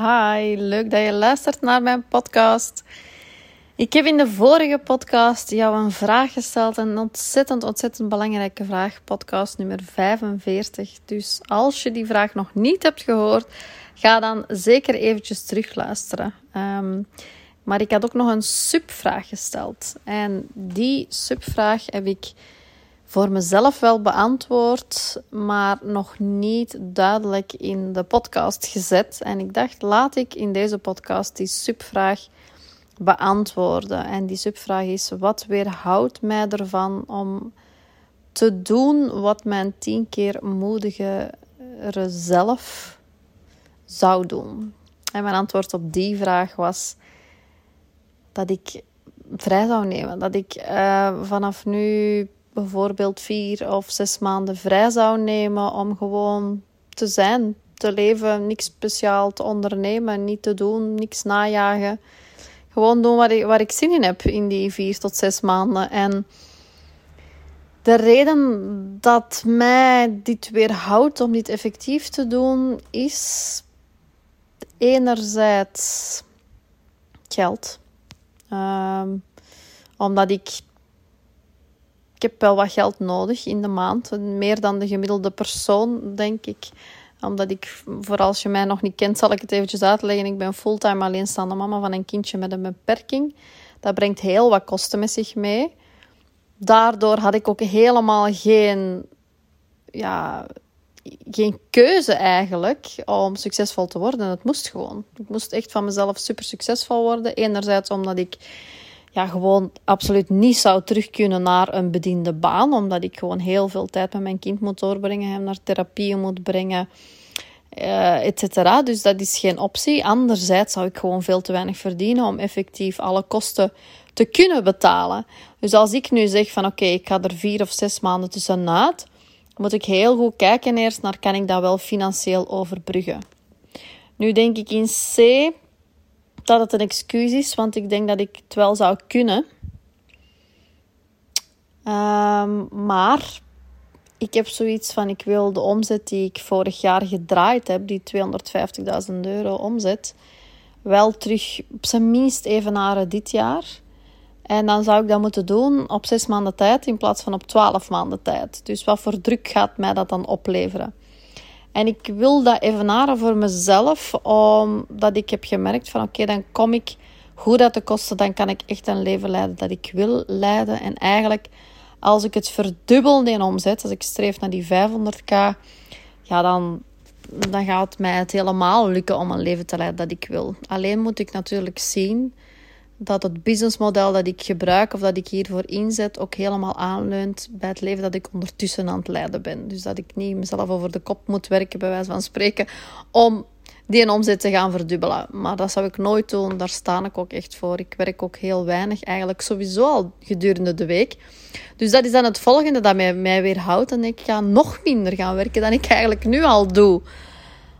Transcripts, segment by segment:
Hi, leuk dat je luistert naar mijn podcast. Ik heb in de vorige podcast jou een vraag gesteld, een ontzettend, ontzettend belangrijke vraag, podcast nummer 45. Dus als je die vraag nog niet hebt gehoord, ga dan zeker eventjes terugluisteren. Um, maar ik had ook nog een subvraag gesteld. En die subvraag heb ik voor mezelf wel beantwoord, maar nog niet duidelijk in de podcast gezet. En ik dacht, laat ik in deze podcast die subvraag beantwoorden. En die subvraag is: wat weerhoudt mij ervan om te doen wat mijn tien keer moedigere zelf zou doen? En mijn antwoord op die vraag was dat ik vrij zou nemen. Dat ik uh, vanaf nu bijvoorbeeld vier of zes maanden vrij zou nemen om gewoon te zijn, te leven, niks speciaal te ondernemen, niet te doen, niks najagen. Gewoon doen waar ik, waar ik zin in heb in die vier tot zes maanden. En de reden dat mij dit weerhoudt om dit effectief te doen, is enerzijds geld. Um, omdat ik ik heb wel wat geld nodig in de maand. Meer dan de gemiddelde persoon, denk ik. Omdat ik, voor als je mij nog niet kent, zal ik het eventjes uitleggen. Ik ben fulltime alleenstaande mama van een kindje met een beperking. Dat brengt heel wat kosten met zich mee. Daardoor had ik ook helemaal geen, ja, geen keuze eigenlijk om succesvol te worden. Het moest gewoon. Ik moest echt van mezelf super succesvol worden. Enerzijds omdat ik ja, gewoon absoluut niet zou terug kunnen naar een bediende baan. Omdat ik gewoon heel veel tijd met mijn kind moet doorbrengen, hem naar therapie moet brengen, uh, et cetera. Dus dat is geen optie. Anderzijds zou ik gewoon veel te weinig verdienen om effectief alle kosten te kunnen betalen. Dus als ik nu zeg van oké, ik ga er vier of zes maanden tussenuit, moet ik heel goed kijken eerst naar kan ik dat wel financieel overbruggen. Nu denk ik in C dat het een excuus is, want ik denk dat ik het wel zou kunnen. Um, maar ik heb zoiets van: ik wil de omzet die ik vorig jaar gedraaid heb, die 250.000 euro omzet, wel terug op zijn minst evenaren dit jaar. En dan zou ik dat moeten doen op zes maanden tijd in plaats van op twaalf maanden tijd. Dus wat voor druk gaat mij dat dan opleveren? En ik wil dat evenaren voor mezelf, omdat ik heb gemerkt van oké, dan kom ik goed uit de kosten, dan kan ik echt een leven leiden dat ik wil leiden. En eigenlijk, als ik het verdubbel in omzet, als ik streef naar die 500k, ja, dan, dan gaat het mij het helemaal lukken om een leven te leiden dat ik wil. Alleen moet ik natuurlijk zien dat het businessmodel dat ik gebruik of dat ik hiervoor inzet ook helemaal aanleunt bij het leven dat ik ondertussen aan het leiden ben. Dus dat ik niet mezelf over de kop moet werken, bij wijze van spreken, om die een omzet te gaan verdubbelen. Maar dat zou ik nooit doen, daar sta ik ook echt voor. Ik werk ook heel weinig, eigenlijk sowieso al gedurende de week. Dus dat is dan het volgende dat mij, mij weerhoudt. En ik ga nog minder gaan werken dan ik eigenlijk nu al doe.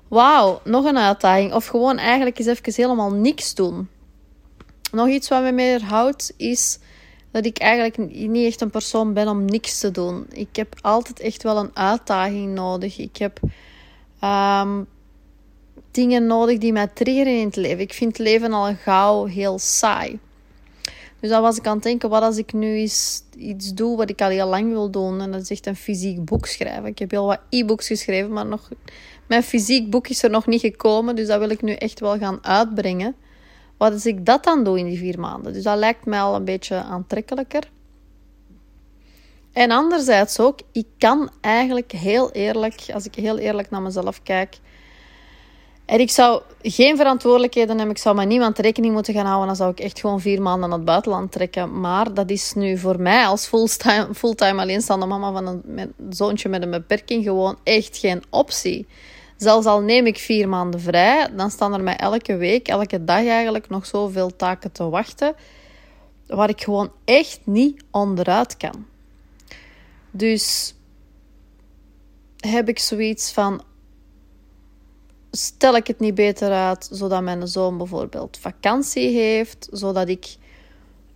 Wauw, nog een uitdaging. Of gewoon eigenlijk eens even helemaal niks doen. Nog iets wat me meer houdt is dat ik eigenlijk niet echt een persoon ben om niks te doen. Ik heb altijd echt wel een uitdaging nodig. Ik heb um, dingen nodig die mij triggeren in het leven. Ik vind het leven al gauw heel saai. Dus dan was ik aan het denken, wat als ik nu iets doe wat ik al heel lang wil doen. En dat is echt een fysiek boek schrijven. Ik heb heel wat e-books geschreven, maar nog, mijn fysiek boek is er nog niet gekomen. Dus dat wil ik nu echt wel gaan uitbrengen. Wat als ik dat dan doe in die vier maanden? Dus dat lijkt mij al een beetje aantrekkelijker. En anderzijds ook, ik kan eigenlijk heel eerlijk, als ik heel eerlijk naar mezelf kijk, en ik zou geen verantwoordelijkheden hebben, ik zou met niemand rekening moeten gaan houden, dan zou ik echt gewoon vier maanden naar het buitenland trekken. Maar dat is nu voor mij als fulltime, fulltime alleenstaande mama van een zoontje met een beperking gewoon echt geen optie. Zelfs al neem ik vier maanden vrij, dan staan er mij elke week, elke dag eigenlijk nog zoveel taken te wachten, waar ik gewoon echt niet onderuit kan. Dus heb ik zoiets van: stel ik het niet beter uit, zodat mijn zoon bijvoorbeeld vakantie heeft, zodat ik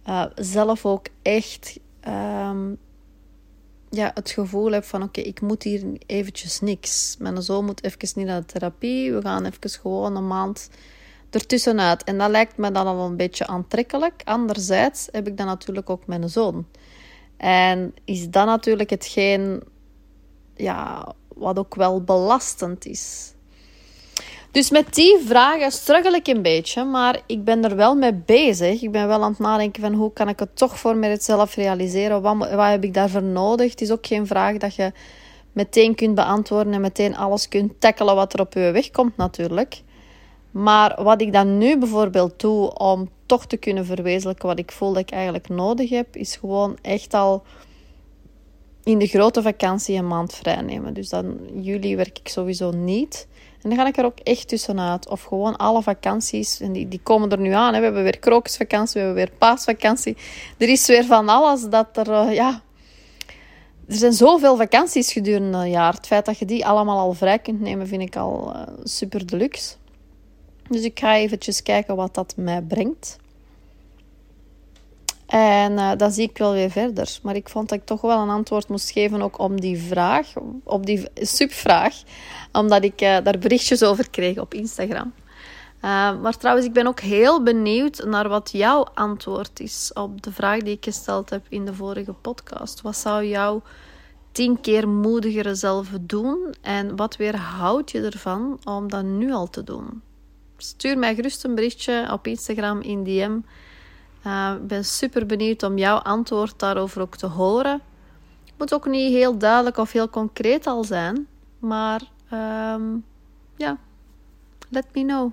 uh, zelf ook echt um, ja, het gevoel heb van oké, ik moet hier eventjes niks. Mijn zoon moet even niet naar de therapie. We gaan even gewoon een maand ertussenuit. En dat lijkt me dan al een beetje aantrekkelijk. Anderzijds heb ik dan natuurlijk ook mijn zoon. En is dat natuurlijk hetgeen ja, wat ook wel belastend is. Dus met die vragen struggle ik een beetje, maar ik ben er wel mee bezig. Ik ben wel aan het nadenken van hoe kan ik het toch voor mezelf realiseren? Wat, wat heb ik daarvoor nodig? Het is ook geen vraag dat je meteen kunt beantwoorden en meteen alles kunt tackelen wat er op je weg komt natuurlijk. Maar wat ik dan nu bijvoorbeeld doe om toch te kunnen verwezenlijken wat ik voel dat ik eigenlijk nodig heb, is gewoon echt al in de grote vakantie een maand vrij nemen. Dus dan juli werk ik sowieso niet. En dan ga ik er ook echt tussenuit. Of gewoon alle vakanties. En die, die komen er nu aan. Hè. We hebben weer krokusvakantie, we hebben weer paasvakantie. Er is weer van alles dat er... Uh, ja, er zijn zoveel vakanties gedurende een jaar. Het feit dat je die allemaal al vrij kunt nemen, vind ik al uh, super deluxe. Dus ik ga eventjes kijken wat dat mij brengt. En uh, dan zie ik wel weer verder. Maar ik vond dat ik toch wel een antwoord moest geven ook om die vraag, op die subvraag. Omdat ik uh, daar berichtjes over kreeg op Instagram. Uh, maar trouwens, ik ben ook heel benieuwd naar wat jouw antwoord is op de vraag die ik gesteld heb in de vorige podcast. Wat zou jouw tien keer moedigere zelf doen? En wat weerhoudt je ervan om dat nu al te doen? Stuur mij gerust een berichtje op Instagram in DM uh, ik ben super benieuwd om jouw antwoord daarover ook te horen. Het moet ook niet heel duidelijk of heel concreet al zijn, maar um, ja, let me know.